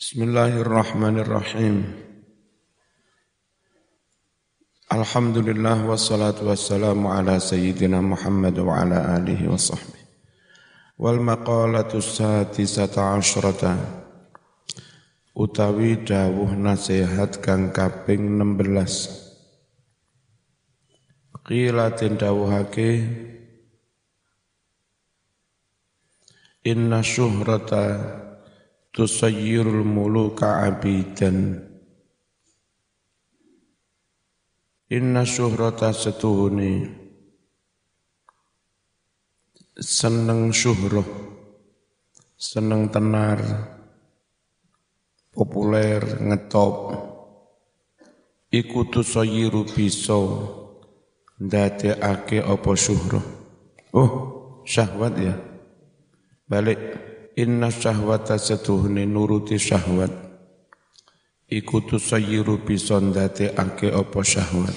Bismillahirrahmanirrahim. Alhamdulillah wassalatu wassalamu ala sayyidina Muhammad wa ala alihi wa sahbihi. Wal maqalatu satisata asyrata utawi dawuh nasihat kang kaping 16. Qila den dawuhake Inna syuhrata tusayyirul muluka abidan. Inna syuhrata setuhuni. Seneng syuhroh. Seneng tenar. Populer ngetop. Iku tusayyiru bisa ndadekake apa syuhroh. Oh syahwat ya. Balik Inna syahwata setuhni nuruti syahwat. Iku tusayyiru bisa ndadekake apa syahwat.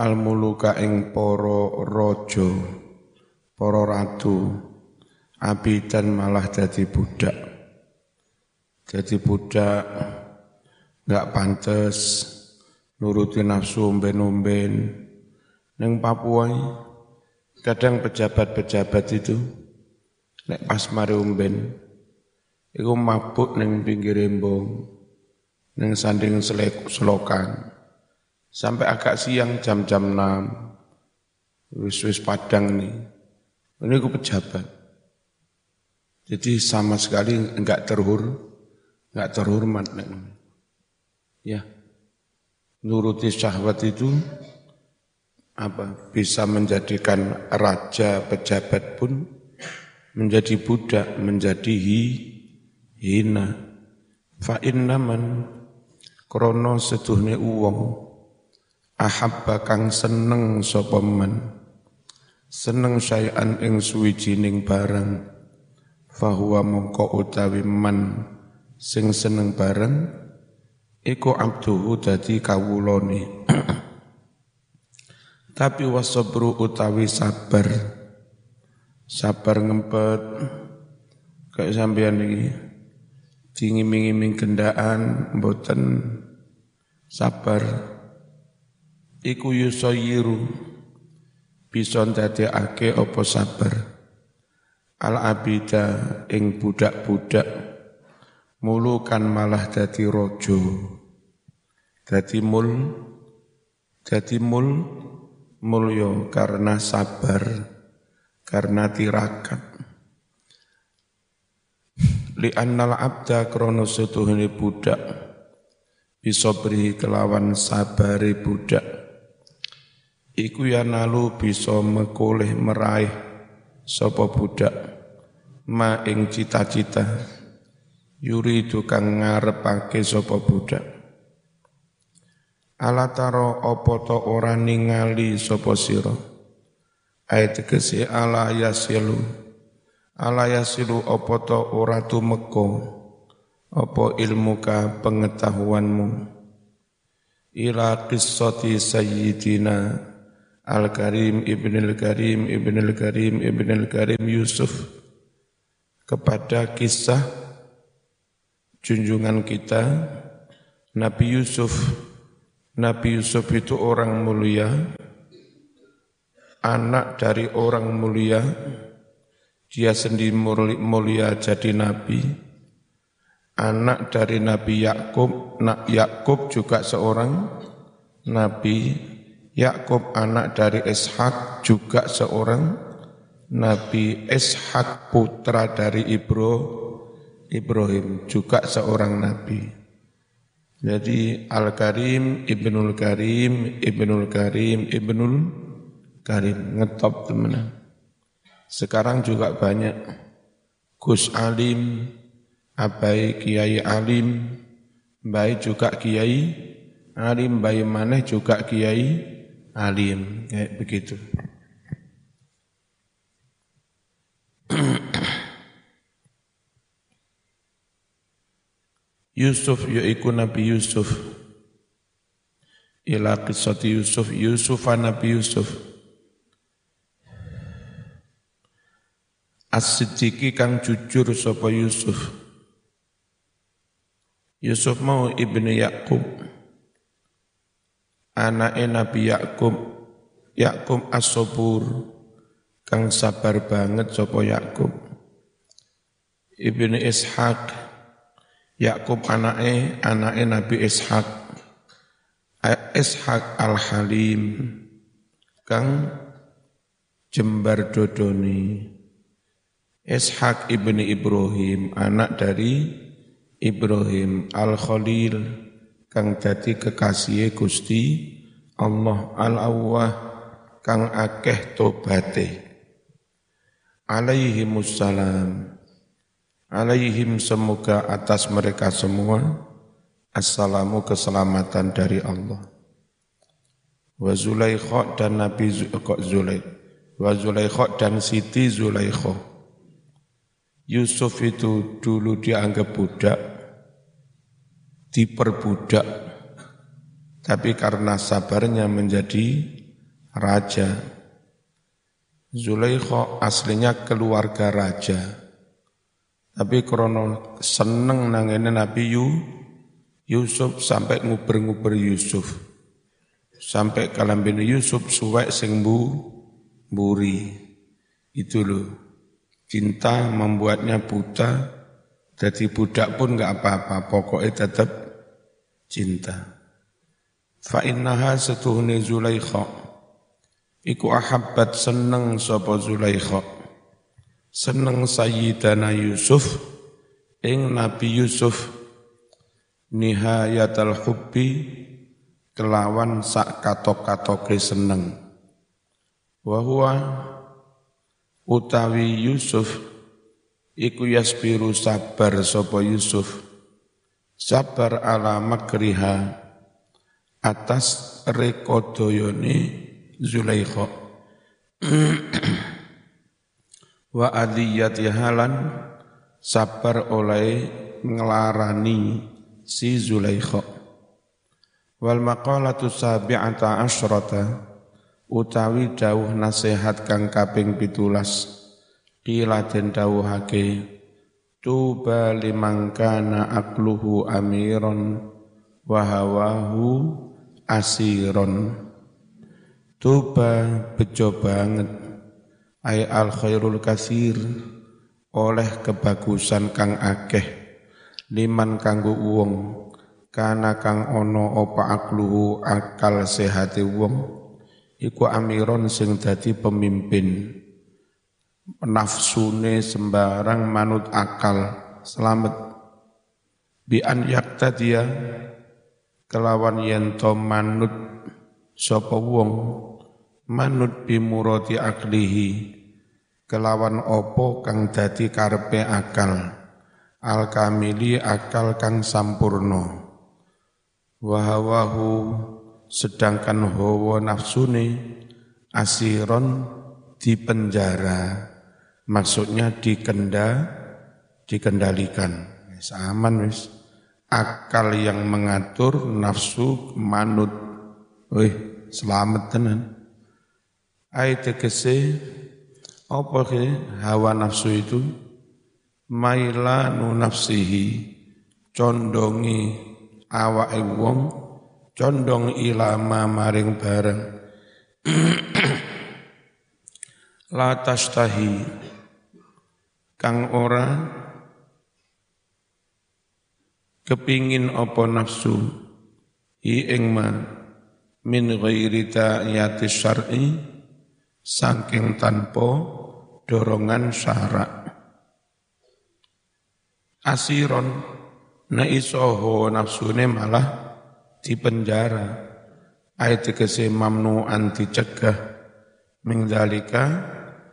Al muluka ing para raja para ratu abidan malah jadi budak. Jadi budak nggak pantes nuruti nafsu umben-umben. Neng Papua kadang pejabat-pejabat itu Nek pas mari umben iku mabuk ning pinggir embong ning sanding selek selokan. Sampai agak siang jam-jam 6 wis-wis padang nih ini aku pejabat. Jadi sama sekali enggak terhur enggak terhormat ya. Nuruti syahwat itu apa bisa menjadikan raja pejabat pun menjadi budak, menjadi hi, hina. Fa innaman krono setuhne uwong ahabba kang seneng sapa men seneng sayan ing suwijining barang fahuwa mongko utawi man sing seneng barang iku abduhu dadi kawulane. Tapi wasabru utawi sabar sabar ngempet. Kayak sampean iki dingiming-iming gendaan mboten. Sabar. Iku yusayiru bisa ndadekake apa sabar? Al abida ing budak-budak. Mulukan malah dadi rojo dadi mul. Dadi mul. Mulya karena sabar karena tirakat. Li annal abda krono setuhuni budak. Bisa beri kelawan sabari budak. Iku ya nalu bisa mekoleh meraih sapa budak. Ma ing cita-cita. Yuri tukang ngarepake sapa budak. Ala taro apa to ora ningali sapa sira ayat kesi ala yasilu. Ala yasilu apa to ora tumeka apa ilmuka pengetahuanmu? Ila qissati sayyidina Al-Karim Ibn Al-Karim Ibn Al-Karim Ibn Al-Karim Yusuf. Kepada kisah junjungan kita Nabi Yusuf. Nabi Yusuf itu orang mulia anak dari orang mulia, dia sendiri mulia jadi nabi, anak dari Nabi Yakub, nak Yakub juga seorang nabi, Yakub anak dari Ishak juga seorang nabi, Ishak putra dari Ibro, Ibrahim juga seorang nabi. Jadi Al-Karim, Ibnul Karim, Ibnul Karim, Ibnul Karim ngetop temenan. Sekarang juga banyak Gus Alim, Abai Kiai Alim, baik juga Kiai Alim, baik maneh juga Kiai Alim, kayak begitu. Yusuf yaiku Nabi Yusuf ila kisati Yusuf Yusuf Nabi Yusuf As-siddiqi kang jujur sapa Yusuf. Yusuf mau ibnu Yakub anake Nabi Yakub Yakub as-sabur kang sabar banget sapa Yakub Ibnu Ishaq Yakub anake anake Nabi Ishaq Ishaq al-Halim kang jembar dodoni Ishaq ibni Ibrahim anak dari Ibrahim al-Khalil kang dadi kekasih Gusti Allah al-Awwah kang akeh tobate alaihi musallam alaihim semoga atas mereka semua assalamu keselamatan dari Allah. Wa Zulaikha dan Nabi Zulaikha wa Zulaikha dan Siti Zulaikha Yusuf itu dulu dianggap budak, diperbudak, tapi karena sabarnya menjadi raja. Zulaikha aslinya keluarga raja. Tapi krono seneng nangene Nabi Yu, Yusuf sampai nguber-nguber Yusuf. Sampai kalambin Yusuf suwek sing bu, buri. Itu loh. Cinta membuatnya buta, jadi budak pun nggak apa-apa, pokoknya tetap cinta. Fa innaha setuhni Zulaikha. Iku ahabbat seneng sapa Zulaikha. Seneng Sayyidana Yusuf Ing Nabi Yusuf. Nihayatal hubbi Kelawan sak katok-katoke seneng. Wahuwa utawi Yusuf iku yasbiru sabar sapa Yusuf. Sabar ala makriha atas rekodoyone Zulaikha. Wa adiyati halan sabar oleh ngelarani si Zulaikha. Wal maqalatu sabi'ata asyrata utawi dawuh nasihat kang kaping pitulas. Qila den dawuhake tuba liman kana akluhu amiron wa hawahu asiron. Tuba bejo banget. Ay al khairul kasir oleh kebagusan kang akeh. Liman kanggo wong kana kang ono opa akluhu akal sehati wong iku amiron sing dadi pemimpin. Nafsune sembarang manut akal. Selamat. Bi an dia kelawan yen to manut sapa wong? Manut bimurati aklihi. Kelawan opo kang dadi karepe akal? Al kamili akal kang sampurno wahawahu sedangkan hawa nafsune asiron di penjara maksudnya dikenda dikendalikan. Aman wis. Akal yang mengatur nafsu manut. Wih selamat tenan. Ayat tegese apa ke hawa nafsu itu? Mailanu nafsihi condongi awake wong condong ilama maring bareng. La tastahi kang ora kepingin apa nafsu i ing ma min ghairi ta'yati syar'i saking tanpa dorongan syarak. Asiron na isoho nafsune malah di penjara. Ayat tegese mamnuan dicegah mingdalika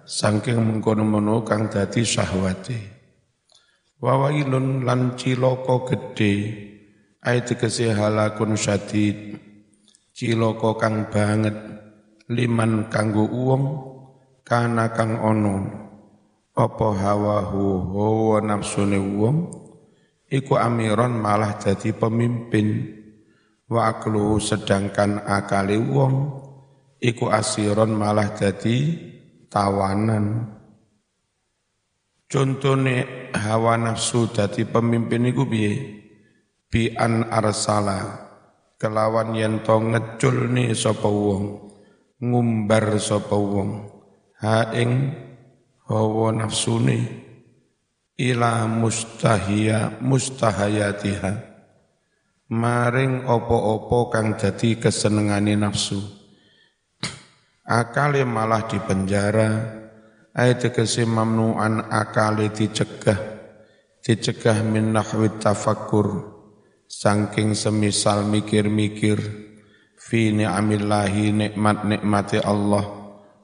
saking mengkono-mono kang dadi syahwate wawailun lan ciloko gede ayat tegese halakun syadid ciloko kang banget liman kanggo uwong kana kang ono. Apa hawahu hawa nafsune wong iku amiron malah jadi pemimpin wa aklu sedangkan akali wong iku asiron malah jadi tawanan. Contone hawa nafsu dadi pemimpin iku piye? Bi an arsala kelawan yen to ngeculne sapa wong ngumbar sapa wong ha ing hawa nafsune. Ila mustahia mustahayatiha maring opo-opo kang dadi kesenengane nafsu. Akale malah dipenjara. Ayat tegese mamnuan akale dicegah. Dicegah min nahwi tafakkur. Sangking semisal mikir-mikir. Fi ni'amillahi nikmat-nikmati Allah.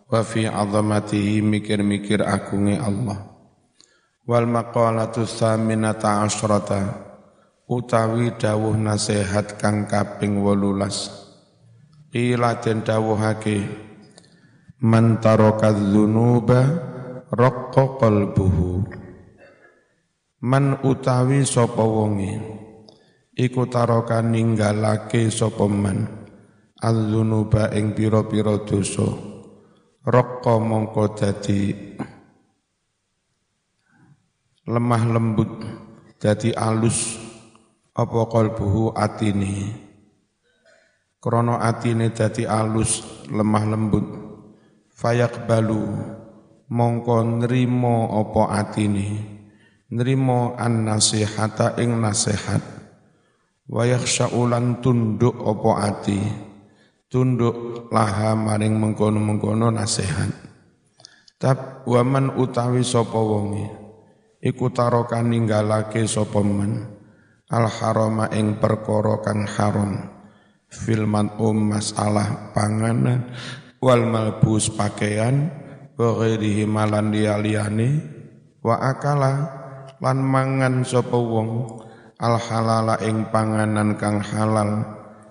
Wa fi azamatihi mikir-mikir agungi Allah. Wal maqalatu thaminata asyrata utawi dawuh nasihat kang kaping 18. Qila den dawuhake man taraka dzunuba raqqa qalbuhu. Man utawi sapa wonge iku ninggalake sapa man al-dzunuba ing pira-pira dosa raqqa mongko dadi lemah lembut dadi alus apa qalbuhu atine krana atine dadi alus lemah lembut. Fayak balu mongko nrimo apa atine nrimo an nasihata ing nasihat. Wa yakhshaulan tunduk opo ati? Tunduk laha maring mengkono-mengkono nasihat. Tab waman utawi sapa wonge? Iku taroka ninggalake sapa men al harama ing perkara kang haram. Fil um masalah panganan. Wal malbus pakaian. Baghairihi malan liyane wa akala lan mangan sapa wong. Al halala ing panganan kang halal.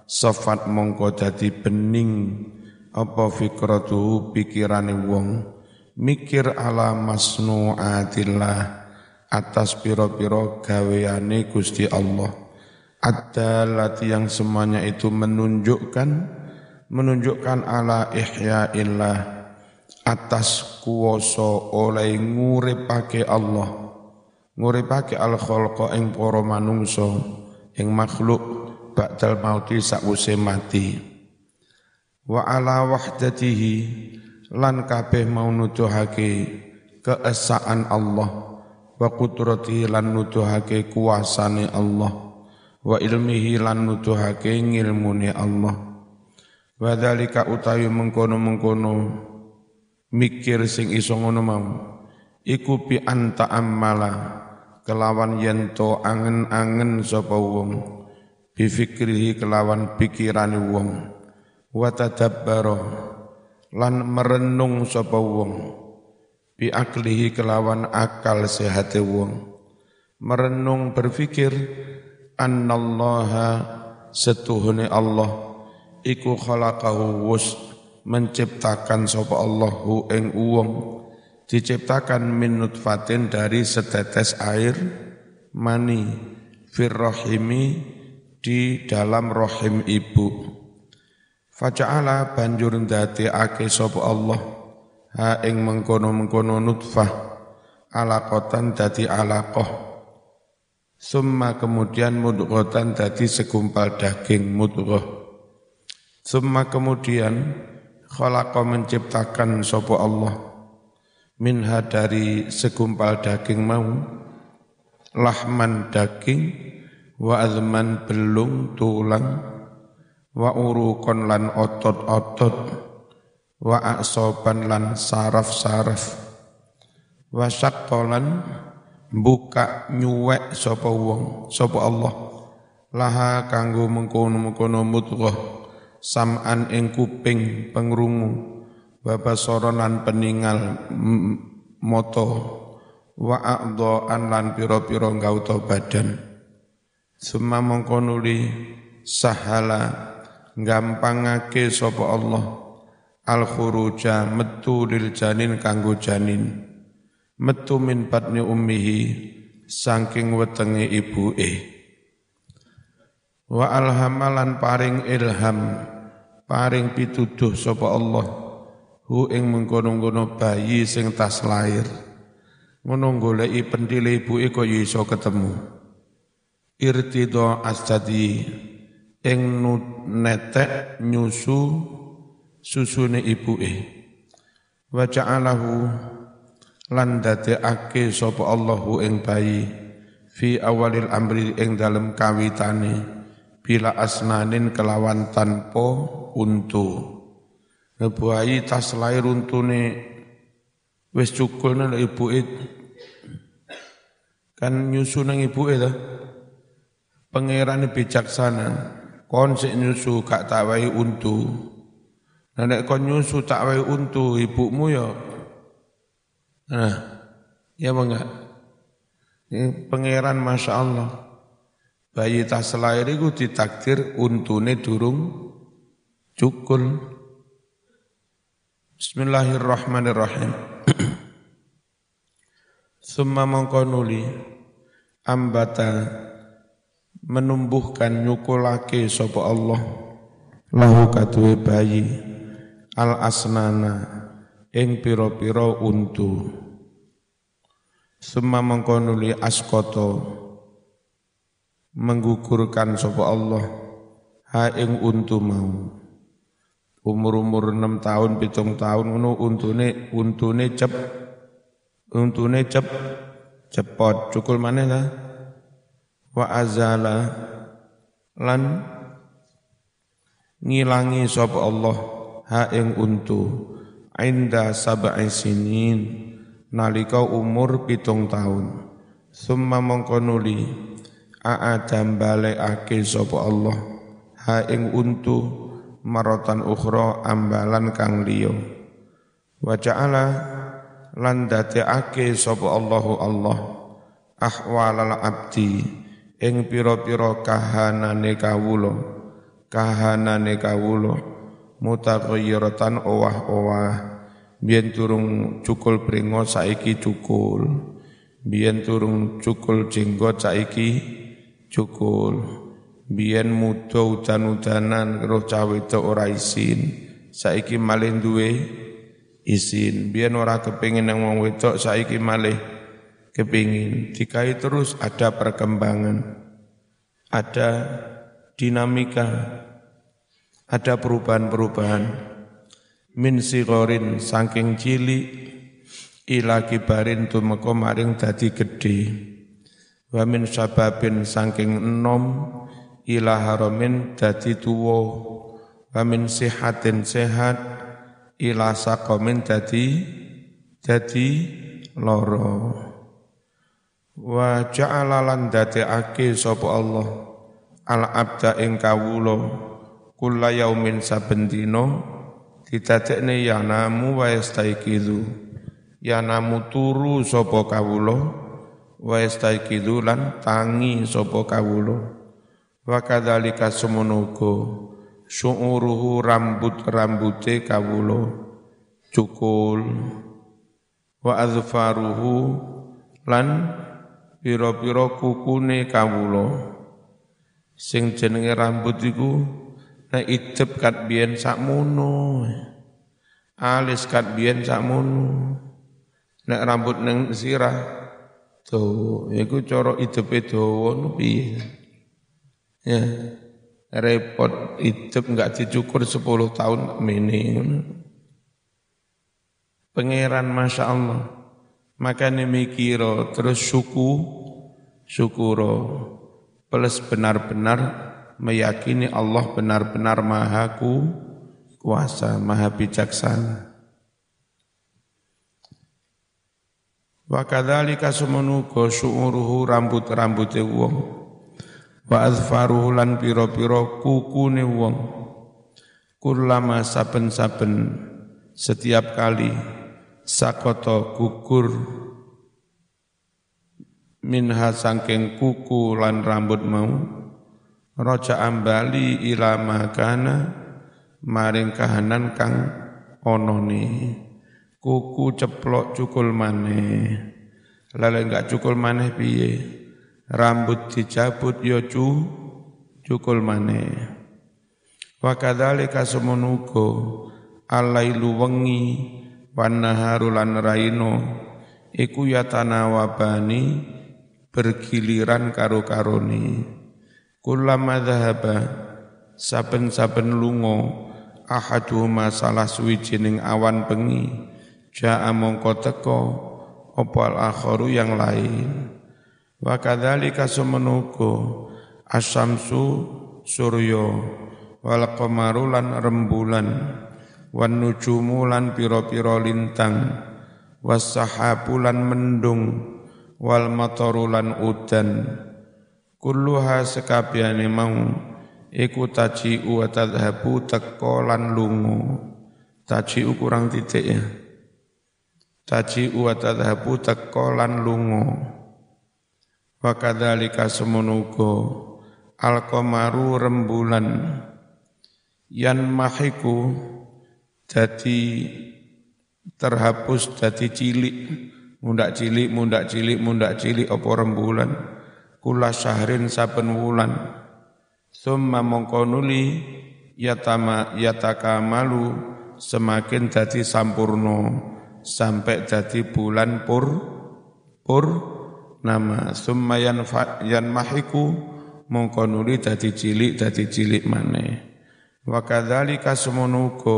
Sofat mongko dadi bening. Apa fikratu pikirane wong? Mikir ala masnuatillah atas piro-piro gaweane Gusti Allah. Adalah yang semuanya itu menunjukkan menunjukkan ala ihya'illah atas kuoso oleh nguripake Allah. Nguripake al khalqa ing para manungsa ing makhluk ba'dal mauti sakwuse mati. Wa ala wahdatihi lan kabeh mau nuduhake keesaan Allah wa qudratihi lan nuduhake kuasane Allah wa ilmihi lan nuduhake ngilmune Allah. Wa dzalika utawi mengkono-mengkono mikir sing iso ngono mau iku bi anta ammala kelawan yento angen-angen sapa wong bifikrihi kelawan pikirane wong. Wa tadabbara lan merenung sapa wong bi aklihi kelawan akal sehate wong merenung berfikir annallaha setuhune Allah iku khalaqahu wus menciptakan sapa Allahu ing wong diciptakan min nutfatin dari setetes air mani firrohimi di dalam rohim ibu. Faja'ala banjur ndati ake sapa Allah ha ing mengkono-mengkono nutfah alaqatan dadi alaqah. Summa kemudian mudghatan dadi segumpal daging mudghah. Summa kemudian khalaqa menciptakan sapa Allah. Minha dari segumpal daging mau lahman daging wa azman belung tulang wa urukon lan otot-otot wa aksoban lan saraf-saraf. Wa syaktolan buka nyuwek sapa wong sapa Allah. Laha kanggo mengkono-mengkono mudghah sam'an ing kuping pengrungu. Bapak soronan peninggal moto wa a'dha'an lan piro-piro ngauta badan. Summa mongkonuli sahala gampangake sapa Allah al khuruja metu lil janin kanggo janin. Metu min batni ummihi saking wetenge ibuke. Wa alhamalan paring ilham paring pituduh sapa Allah hu ing mengkono-kono bayi sing tas lahir. Ngono goleki pentile ibuke kok ya iso ketemu. Irtido asadi ing netek nyusu susune ibuke wa ja'alahu lan dadekake sapa Allahu ing bayi fi awalil amri ing dalem kawitane bila asnanin kelawan tanpa untu. Bayi tas lahir untune. Wis cukul nang ibuke kan nyusu nang ibuke ta? Pangeran bijaksana. Kon sik nyusu gak tak wae untu nah nek kon nyusu tak wae untu ibumu ya. Nah ya bangga ini pangeran Masya Allah bayi tas lahir itu ditakdir untune durung cukul. Bismillahirrahmanirrahim. Summa mongkonuli ambata menumbuhkan nyukulake sapa Allah. Lahu kaduwe bayi al asnana ing pira-pira untu. Summa mengkonuli askoto menggugurkan sapa Allah ha ing untu mau. Umur-umur 6 tahun pitung tahun ngono untune untune cep untune cep cepot. Cukul mana ta? Wa azala lan ngilangi sapa Allah ha ing untu. Inda sab'i sinin nalika umur pitung tahun. Summa mongko nuli a'adam balekake sapa Allah ha ing untu marotan ukhra ambalan kang liya. Wa ja'ala lan dadekake sapa Allahu Allah ahwalal abdi ing pira-pira kahanane kawula kahanane kawula mutaghayyiratan owah-owah. Biyen turung cukul pringo saiki cukul. Biyen turung cukul jenggot saiki cukul. Biyen muda udan-udanan roh cawe ora isin saiki malih duwe isin. Biyen ora kepengin nang wong wedok saiki malih kepingin dikai terus ada perkembangan, ada dinamika, ada perubahan-perubahan. Min sigorin saking cili ila kibarin tumeka maring dadi gedhe. Wa min sababin saking enom ila haramin dadi tuwa. Wa min sihatin sehat ila saqamin dadi dadi loro wa ja'ala lan dadekake sapa Allah al abda ing kawula kula yaumin saben dina didadekne ya namu wa yastaiqizu ya namu turu sapa kawula wa yastaiqizu lan tangi sapa kawula. Wa kadzalika semonogo syu'uruhu rambut-rambute kawula. Cukul. Wa azfaruhu lan pira-pira kukune kawula. Sing jenenge rambut iku nek idep kat biyen sakmono alis kat biyen sakmono nek rambut ning sirah tuh iku cara idepe dawa no piye? Ya repot idep enggak dicukur 10 tahun mene Pangeran Masya Allah. Makanya mikiro terus syuku, syukuro. Plus benar-benar meyakini Allah benar-benar maha ku, kuasa, maha bijaksana. Wa kadzalika sumunuga syu'uruhu rambut-rambute wong. Wa azfaruhu lan pira-pira kukune wong. Kullama saben-saben setiap kali sakoto gugur minha sangking kuku lan rambut mau roja ambali ila makana maring kahanan kang onone. Kuku ceplok cukul maneh. Lalu enggak cukul maneh piye? Rambut dicabut yo ya cu cukul maneh. Wa kadzalika semonugo alailu wengi wanaharu lan raino iku yatanawabani bergiliran karo kullama dhahaba saben-saben lungo ahaduhuma salah suwijining awan bengi jaa mongko teko opal akharu yang lain. Wa kadzalika semenuko asamsu suryo wal qamaru lan rembulan wan nujumu lan pira-pira lintang was sahabulan mendung wal matarulan udan kulluha sekabehane mau iku taji wa tadhabu teko lan lungo taji kurang titik ya. Taji wa tadhabu teko lan lungo wa kadzalika semonugo al qamaru rembulan. Yan mahiku jadi terhapus jadi cilik. Mundak cilik mundak cilik mundak cilik apa rembulan kula syahrin saben wulan. Summa mongko nuli yatama malu semakin dadi sampurno sampai dadi bulan pur pur nama. Summa yan, mahiku mongko nuli dadi cilik dadi cilik maneh. Wa kadzalika semonuko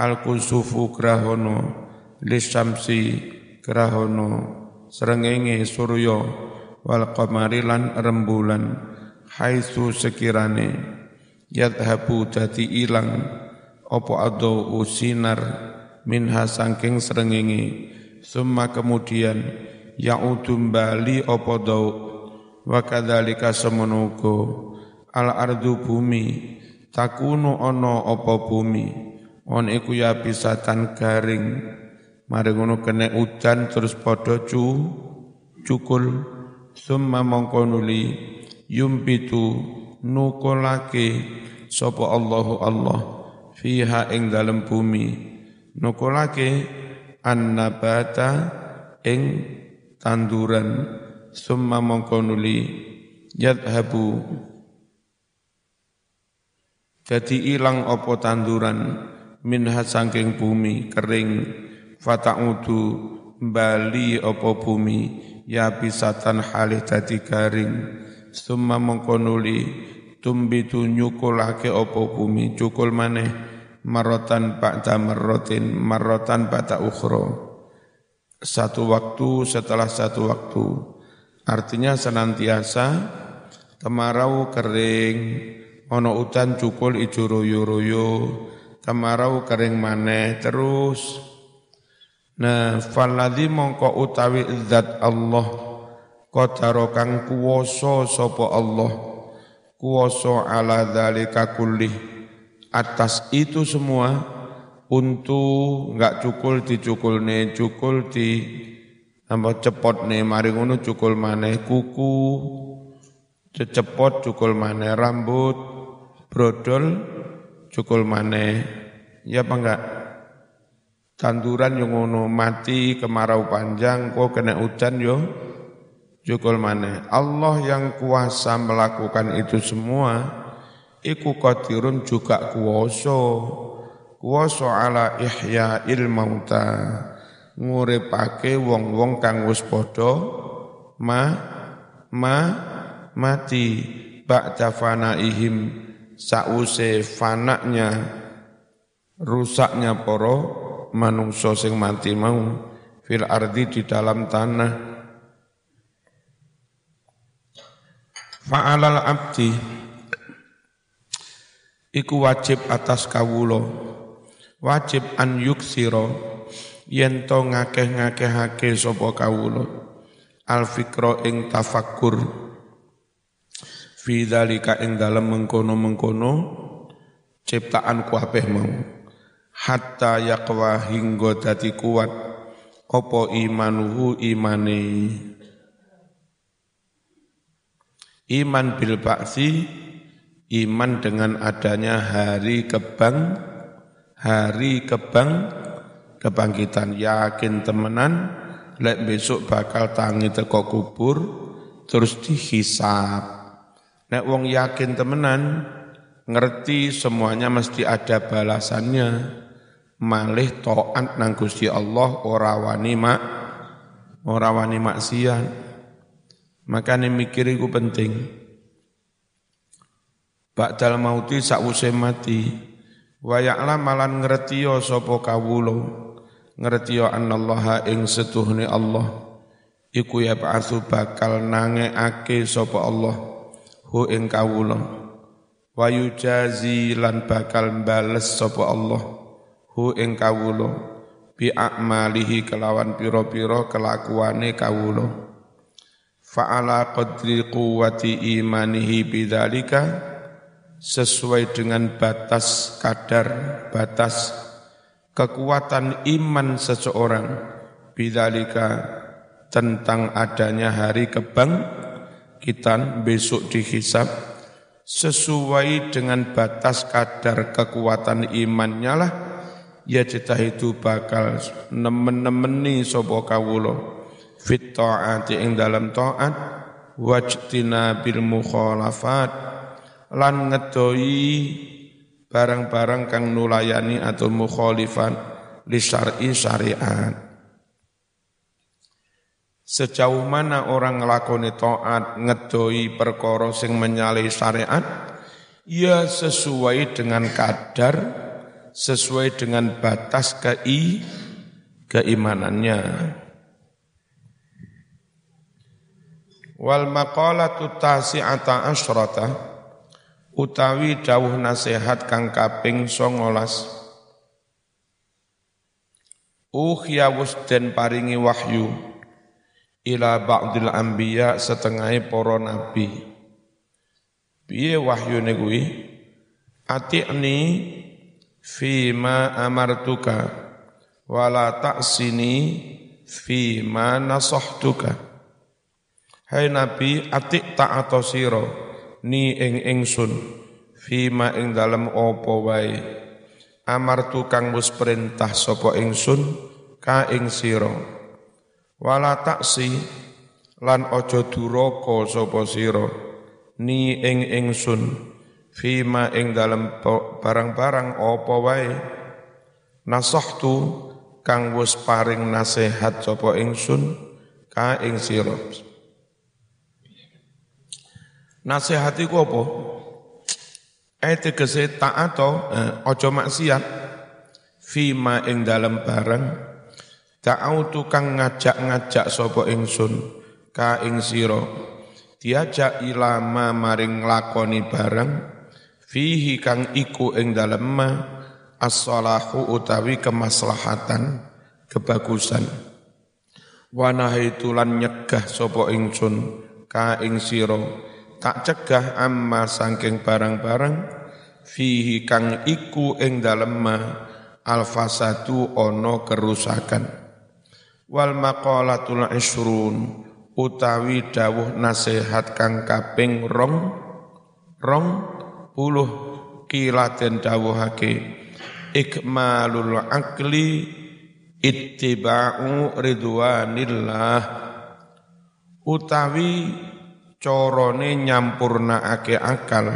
al kusufu grahono lisyamsi grahono srengenge surya wal qamari lan rembulan haitsu sekirane yadhabu dadi ilang apa ado usinar minha sangking srengenge. Summa kemudian yaudum bali apa dau wa kadzalika semenuko al ardu bumi takunu ono apa bumi on iku ya pisatan garing. Mari ngono kena udan terus padha cu cukul summa mongko nuli yumbitu nukolake sapa Allahu Allah fiha ing dalem bumi. Nukolake annabata ing tanduran. Summa mongko nuli yadhabu. Jadi ilang opo tanduran minha sangking bumi kering fata'udu bali opo bumi ya bisatan halih dadi garing. Summa mengkonuli tumbitu nyukulake opo bumi cukul maneh marotan ba'da marrotin marotan ba'da ukhro satu waktu setelah satu waktu. Artinya senantiasa kemarau kering ono udan cukul ijo royo-royo kemarau kering maneh terus Nah, faladhi mongko utawi zat Allah qadara kang kuwasa sapa Allah kuwasa ala dzalika kullih. Atas itu semua untuk enggak cukul dicukulne cukul di apa cepotne mari ngono cukul maneh kuku cecepot cukul maneh rambut brodol cukul maneh. Ya apa enggak tanduran yang ngono mati kemarau panjang kok kena hujan yo? Jukul mana Allah yang kuasa melakukan itu semua iku qadirun juga kuoso kuoso ala ihya il mauta. Nguripake wong-wong kang wis padha ma ma mati. Ba'da fanaihim sause fanaknya rusaknya poro manungso sing mati mau fil ardi di dalam tanah. Fa'alal abdi. Iku wajib atas kawulo wajib an yuksiro. Yen to ngakeh-ngakehake sapa kawulo al fikra ing tafakkur. Fi dzalika ing dalem mengkono-mengkono ciptaan kabeh mau hatta yaqwa hingga dadi kuat. Apa imanuhu imane? Iman bil ba'si iman dengan adanya hari kebang hari kebang kebangkitan yakin temenan lek besok bakal tangi teko kubur terus dihisap. Nek wong yakin temenan ngerti semuanya mesti ada balasannya malih taat nang Gusti Allah ora wani mak ora wani maksiat. Makane mikir iku penting. Ba'dal mauti sakwuse mati. Wa malan ngertiya sapa kawula. Ngertiya annallaha ing setuhne Allah. Iku ya ba'atsu bakal nangeake sapa Allah hu ing kawula. Wa yujazi lan bakal bales sapa Allah hu ing kawula bi a'malihi kelawan pira-pira kelakuane kawula. Fa'ala qadri quwwati imanihi bidzalika sesuai dengan batas kadar batas kekuatan iman seseorang bidzalika tentang adanya hari kebang kita besok dihisap sesuai dengan batas kadar kekuatan imannya lah ya cita itu bakal nemen-nemeni sapa kawula. Fit ta'ati ing dalam ta'at wajtina bil mukhalafat lan ngedoi barang-barang kang nulayani atau mukhalifan li syar'i syariat. Sejauh mana orang ngelakoni taat ngedoi perkara sing menyalahi syariat ya sesuai dengan kadar sesuai dengan batas kei keimanannya. Wal maqalatu tasi'ata asyrata utawi dawuh nasihat kang kaping 19 Ukhya den paringi wahyu ila ba'dil anbiya setengah para nabi. Piye wahyune kuwi? Ati'ni fima amartuka wala ta'sini fima nasahtuka. Hai Nabi, atik atau siro, ni ing ingsun, fima ing dalem opo wae. Amar tukang wis perintah sapa ingsun ka ing siro. Wala taksi lan ojo duraka sapa siro, ni ing ingsun, fima ing dalem barang-barang opo wae. Nasahtu kang wis paring nasihat sapa ingsun ka ing sira. Nasihat iku apa? Eh tegese taat eh, aja maksiat fima ing dalam barang ta'au tukang ngajak-ngajak sapa ingsun ka ing sira diajak ilama maring lakoni barang fihi kang iku ing dalem ma as-salahu utawi kemaslahatan kebagusan. Wa nahaitulan nyegah sapa ingsun ka ing sira tak cegah amma sangking barang-barang fihi kang iku ing dalem alfasatu ono kerusakan. Wal maqalatul isrun utawi dawuh nasihat kang kaping rong rong puluh kilaten dawuhake ikmalul akli ittiba'u ridwanillah. Utawi corone nyampurnaake akal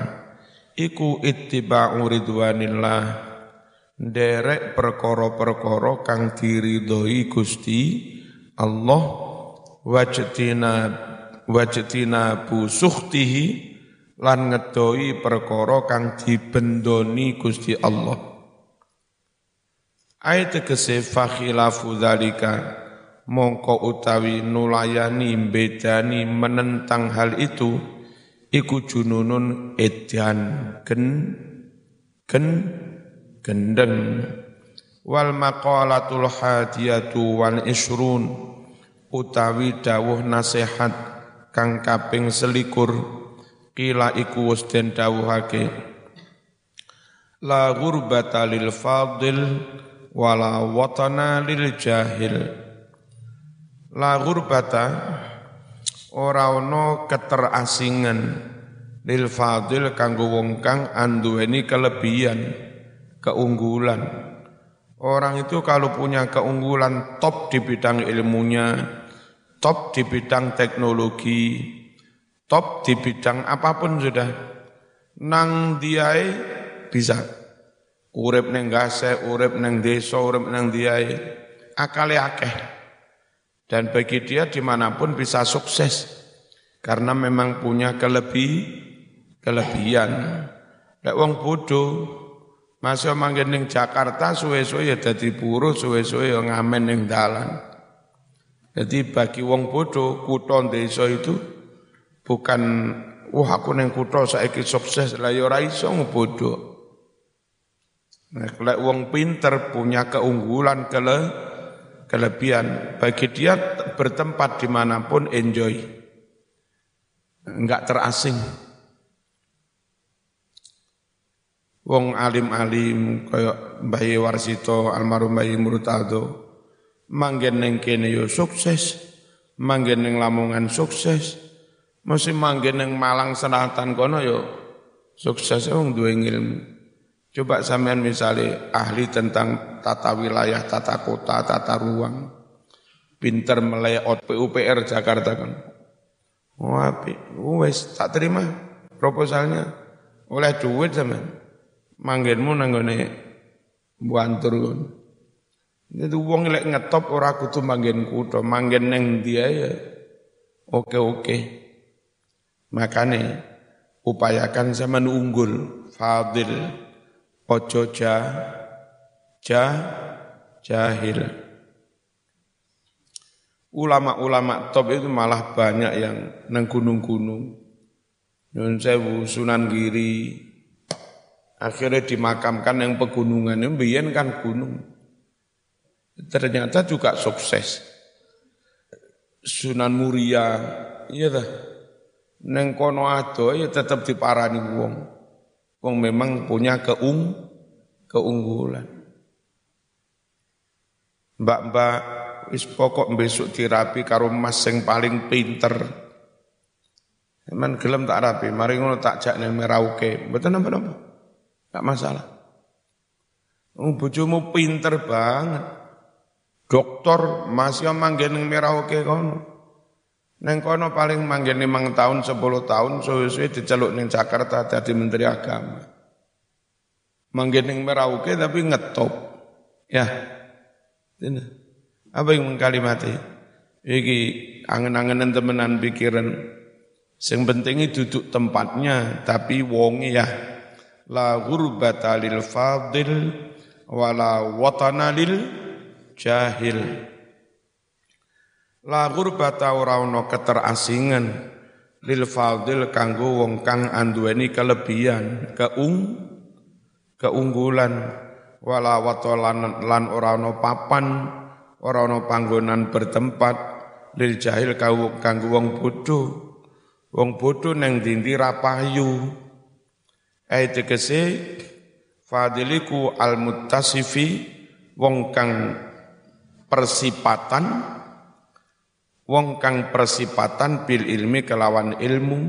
iku ittiba'u ridwanillah. Nderek perkara-perkara kang diridhoi Gusti Allah wajtina wajtina bu suhtihi lan ngedoi perkara kang dibendoni Gusti Allah. Ayat tegese fakhilafu dzalika mongko utawi nulayani bedani menentang hal itu iku jununun edan gen gen gendeng. Wal maqalatul hadiyatu wal isrun utawi dawuh nasihat kang kaping selikur kila iku wis den dawuhake la ghurbata lil fadil wala watana lil jahil La gurbata ora ana keterasingan lil fadil kanggo wong kang anduweni kelebihan, keunggulan. Orang itu kalau punya keunggulan top di bidang ilmunya, top di bidang teknologi, top di bidang apa pun sudah, nang diai bisa. Urip neng gase, urip neng desa, urip neng diai, akale akeh. Dan bagi dia di mana pun bisa sukses. Karena memang punya kelebih, kelebihan. Lek wong bodoh masih manggen ning Jakarta suwe-suwe ya dadi buruh, suwe-suwe ya ngamen ning dalan. Jadi bagi wong bodoh kutha desa itu bukan wah aku ning kutha saiki sukses lah ya ora iso bodoh. Kalau wong pinter punya keunggulan, kele, kelebihan, bagi dia bertempat di mana pun enjoy, enggak terasing. Wong alim-alim kaya Mbah Warsito almarhum Mbah Murtado manggen ning kene yo sukses, manggen ning Lamongan sukses, mesti manggen ning Malang Selatan kono yo sukses wong duwe ilmu. Coba sampean misalnya ahli tentang tata wilayah, tata kota, tata ruang, pinter melayout PUPR Jakarta kan. Wah, wes tak terima proposalnya oleh duit sampean manggenmu nanggone buantur kon. Itu wong lek ngetop ora kudu manggen kutho, manggen neng dia ya oke-oke. Makane upayakan zaman unggul, fadil, ojo jah, jah, jahil. Ulama-ulama top itu malah banyak yang neng gunung-gunung. Nyun sewu, Sunan Giri, Akhirnya dimakamkan yang pegunungan, yang kan gunung. Ternyata juga sukses. Sunan Muria, iya dah. Neng kono ado ya tetap diparani wong. Wong memang punya keung keunggulan. Mbak-mbak wis pokok besok dirapi karo mas yang paling pinter. Emang gelem tak rapi, mari ngono tak jak nang Merauke. Betul napa-napa? Enggak masalah. Oh, bojomu pinter banget. Dokter masih manggen ning Merauke kono. Neng kono paling manggen limang tahun, sepuluh tahun, suwe-suwe diceluk ning Jakarta jadi Menteri Agama. Manggen ning Merauke tapi ngetop. Ya. Ini. Apa yang mengkalimati? Iki angen-angenan temenan pikiran. Yang penting duduk tempatnya, tapi wongi ya la gurbata lil fadil wala watana lil jahil la gurbata ora ana keterasingan. Lil fadil kanggo wong kang anduweni kelebihan keung keunggulan. Wala watalan lan ora ana papan ora ana panggonan bertempat. Lil jahil kanggo wong bodho. Wong bodho nang dindi rapayu Ai tegese fadiliku al muttasifi wong kang persipatan wong kang persipatan bil ilmi kelawan ilmu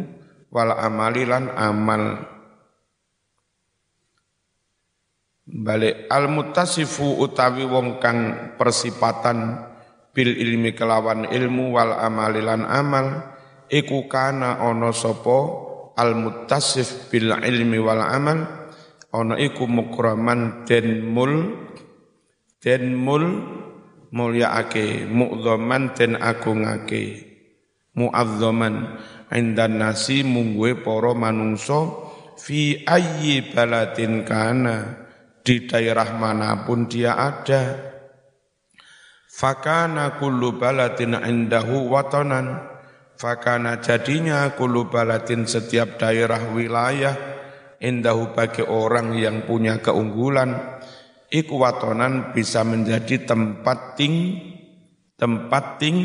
wal amalilan amal. Balik al muttasifu utawi wong kang persipatan bil ilmi kelawan ilmu wal amalilan amal iku kana ana sapa al muttasif bil ilmi wal amal ana iku mukraman den mul den mul mulyaake mu'dhaman den agungake. Mu'azzaman indan nasi mungguwe para manungsa fi ayyi baladin kana di daerah mana pun dia ada. Fakana kullu baladin indahu watanan Fakana jadinya kulu balatin setiap daerah wilayah indahu bagi orang yang punya keunggulan ikwatonan bisa menjadi tempat ting tempat ting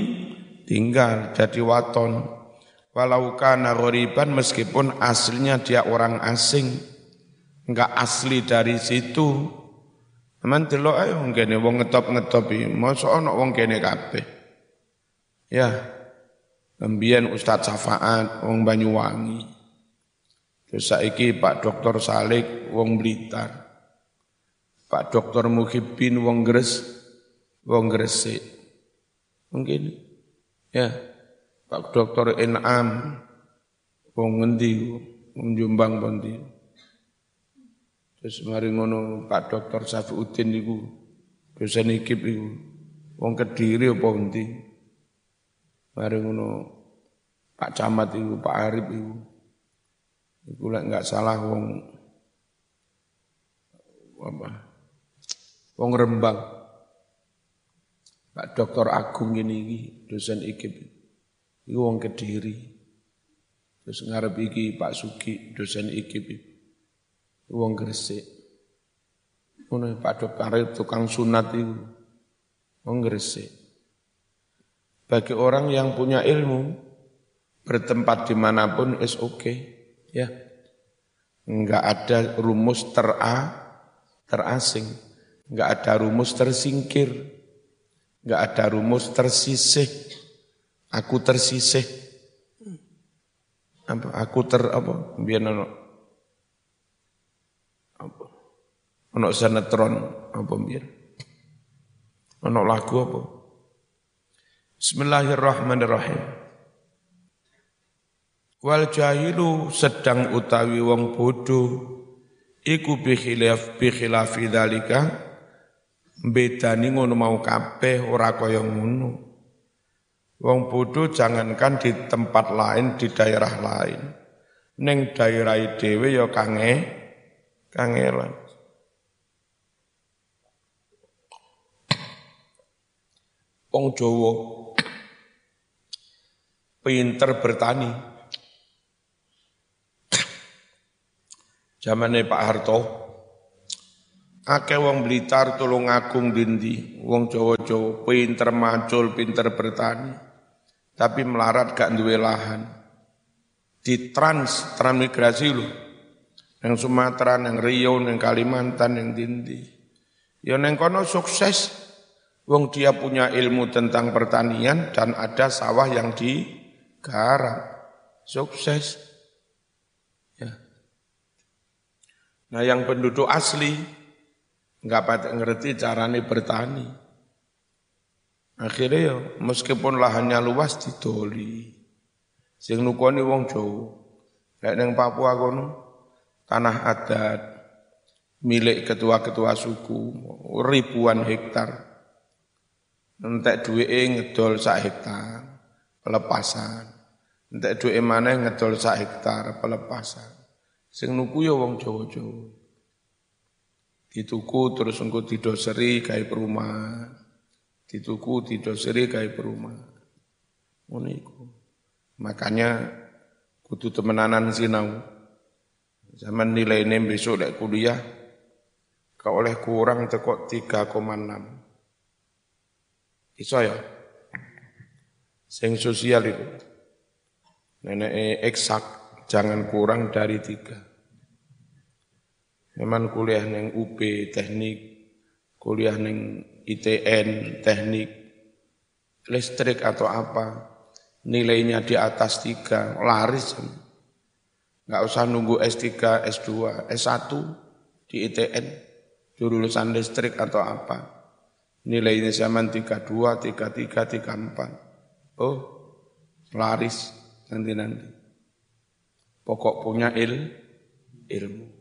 tinggal jadi waton walau kana ghoriban meskipun aslinya dia orang asing enggak asli dari situ Teman delok ae wong kene wong ngetop-ngetop iki, mosok ana wong kene kabeh. Ya, Kembian Ustadz Safaat, wong Banyuwangi. Terus saiki Pak Dokter Salik, wong Blitar. Pak Dokter Muhibin, wong Gres, wong Gresik. Mungkin, ya. Pak Dokter Inam, wong ngendi, wong Jombang Bondi. Terus mari ngono Pak Dokter Safiuddin iku, dosen ikip iku, wong Kediri apa endi? Mari ngono Pak Camat itu, Pak Arif itu. Iku lek enggak salah wong apa? Wong Rembang. Pak Doktor Agung ini dosen IKIP. Iku wong Kediri. Terus ngarep iki Pak Sugi dosen IKIP. Wong Gresik. Ngono Pak Dokter tukang sunat itu. Wong Gresik. Bagi orang yang punya ilmu, bertempat di mana pun is oke, okay, ya. Enggak ada rumus tera, terasing, enggak ada rumus tersingkir, enggak ada rumus tersisih. Aku tersisih. Apa? Aku ter apa? Biar ono apa? Ono sinetron apa biar? Ono lagu apa? Bismillahirrahmanirrahim. Wal jahilu sedang utawi wong bodoh iku bi khilaf bi khilafi dzalika bedani ngono mau kabeh ora kaya ngono. Wong bodoh jangankan di tempat lain di daerah lain. Ning daerah dhewe ya kange kangelan. Wong Jawa pinter bertani. Zamane Pak Harto, akeh wong Blitar tulung agung dindi, wong Jawa-Jawa pinter macul, pinter bertani, tapi melarat gak duwe lahan. Di trans transmigrasi lho. Yang Sumatera, yang Riau, yang Kalimantan, yang Dindi. Ya neng kono sukses. Wong dia punya ilmu tentang pertanian dan ada sawah yang di garap, sukses. Ya. Nah yang penduduk asli nggak pada ngerti carane bertani. Akhirnya ya meskipun lahannya luas didoli. Sing nukoni wong Jawa. Kayak neng Papua kono tanah adat milik ketua-ketua suku ribuan hektar. Entek duwe ngedol sak hektar pelepasan. Entek duwe maneh ngedol sak hektar pelepasan. Sing nuku ya wong Jawa-Jawa. Dituku terus engko didoseri gawe perumahan. Dituku didoseri gawe perumahan. Ngono iku. Makanya kudu temenanan sinau. Zaman nilai ini besok lek kuliah kau oleh kurang tekok 3,6. Iso ya? Sing sosial itu. Nenek eksak, jangan kurang dari tiga. Memang kuliah neng UP teknik, kuliah neng ITN teknik, listrik atau apa, nilainya di atas tiga, laris. Nggak usah nunggu S3, S2, S1 di ITN, jurusan listrik atau apa. Nilainya zaman 32, 33, 34. Oh, laris nanti-nanti. Pokok punya il, ilmu.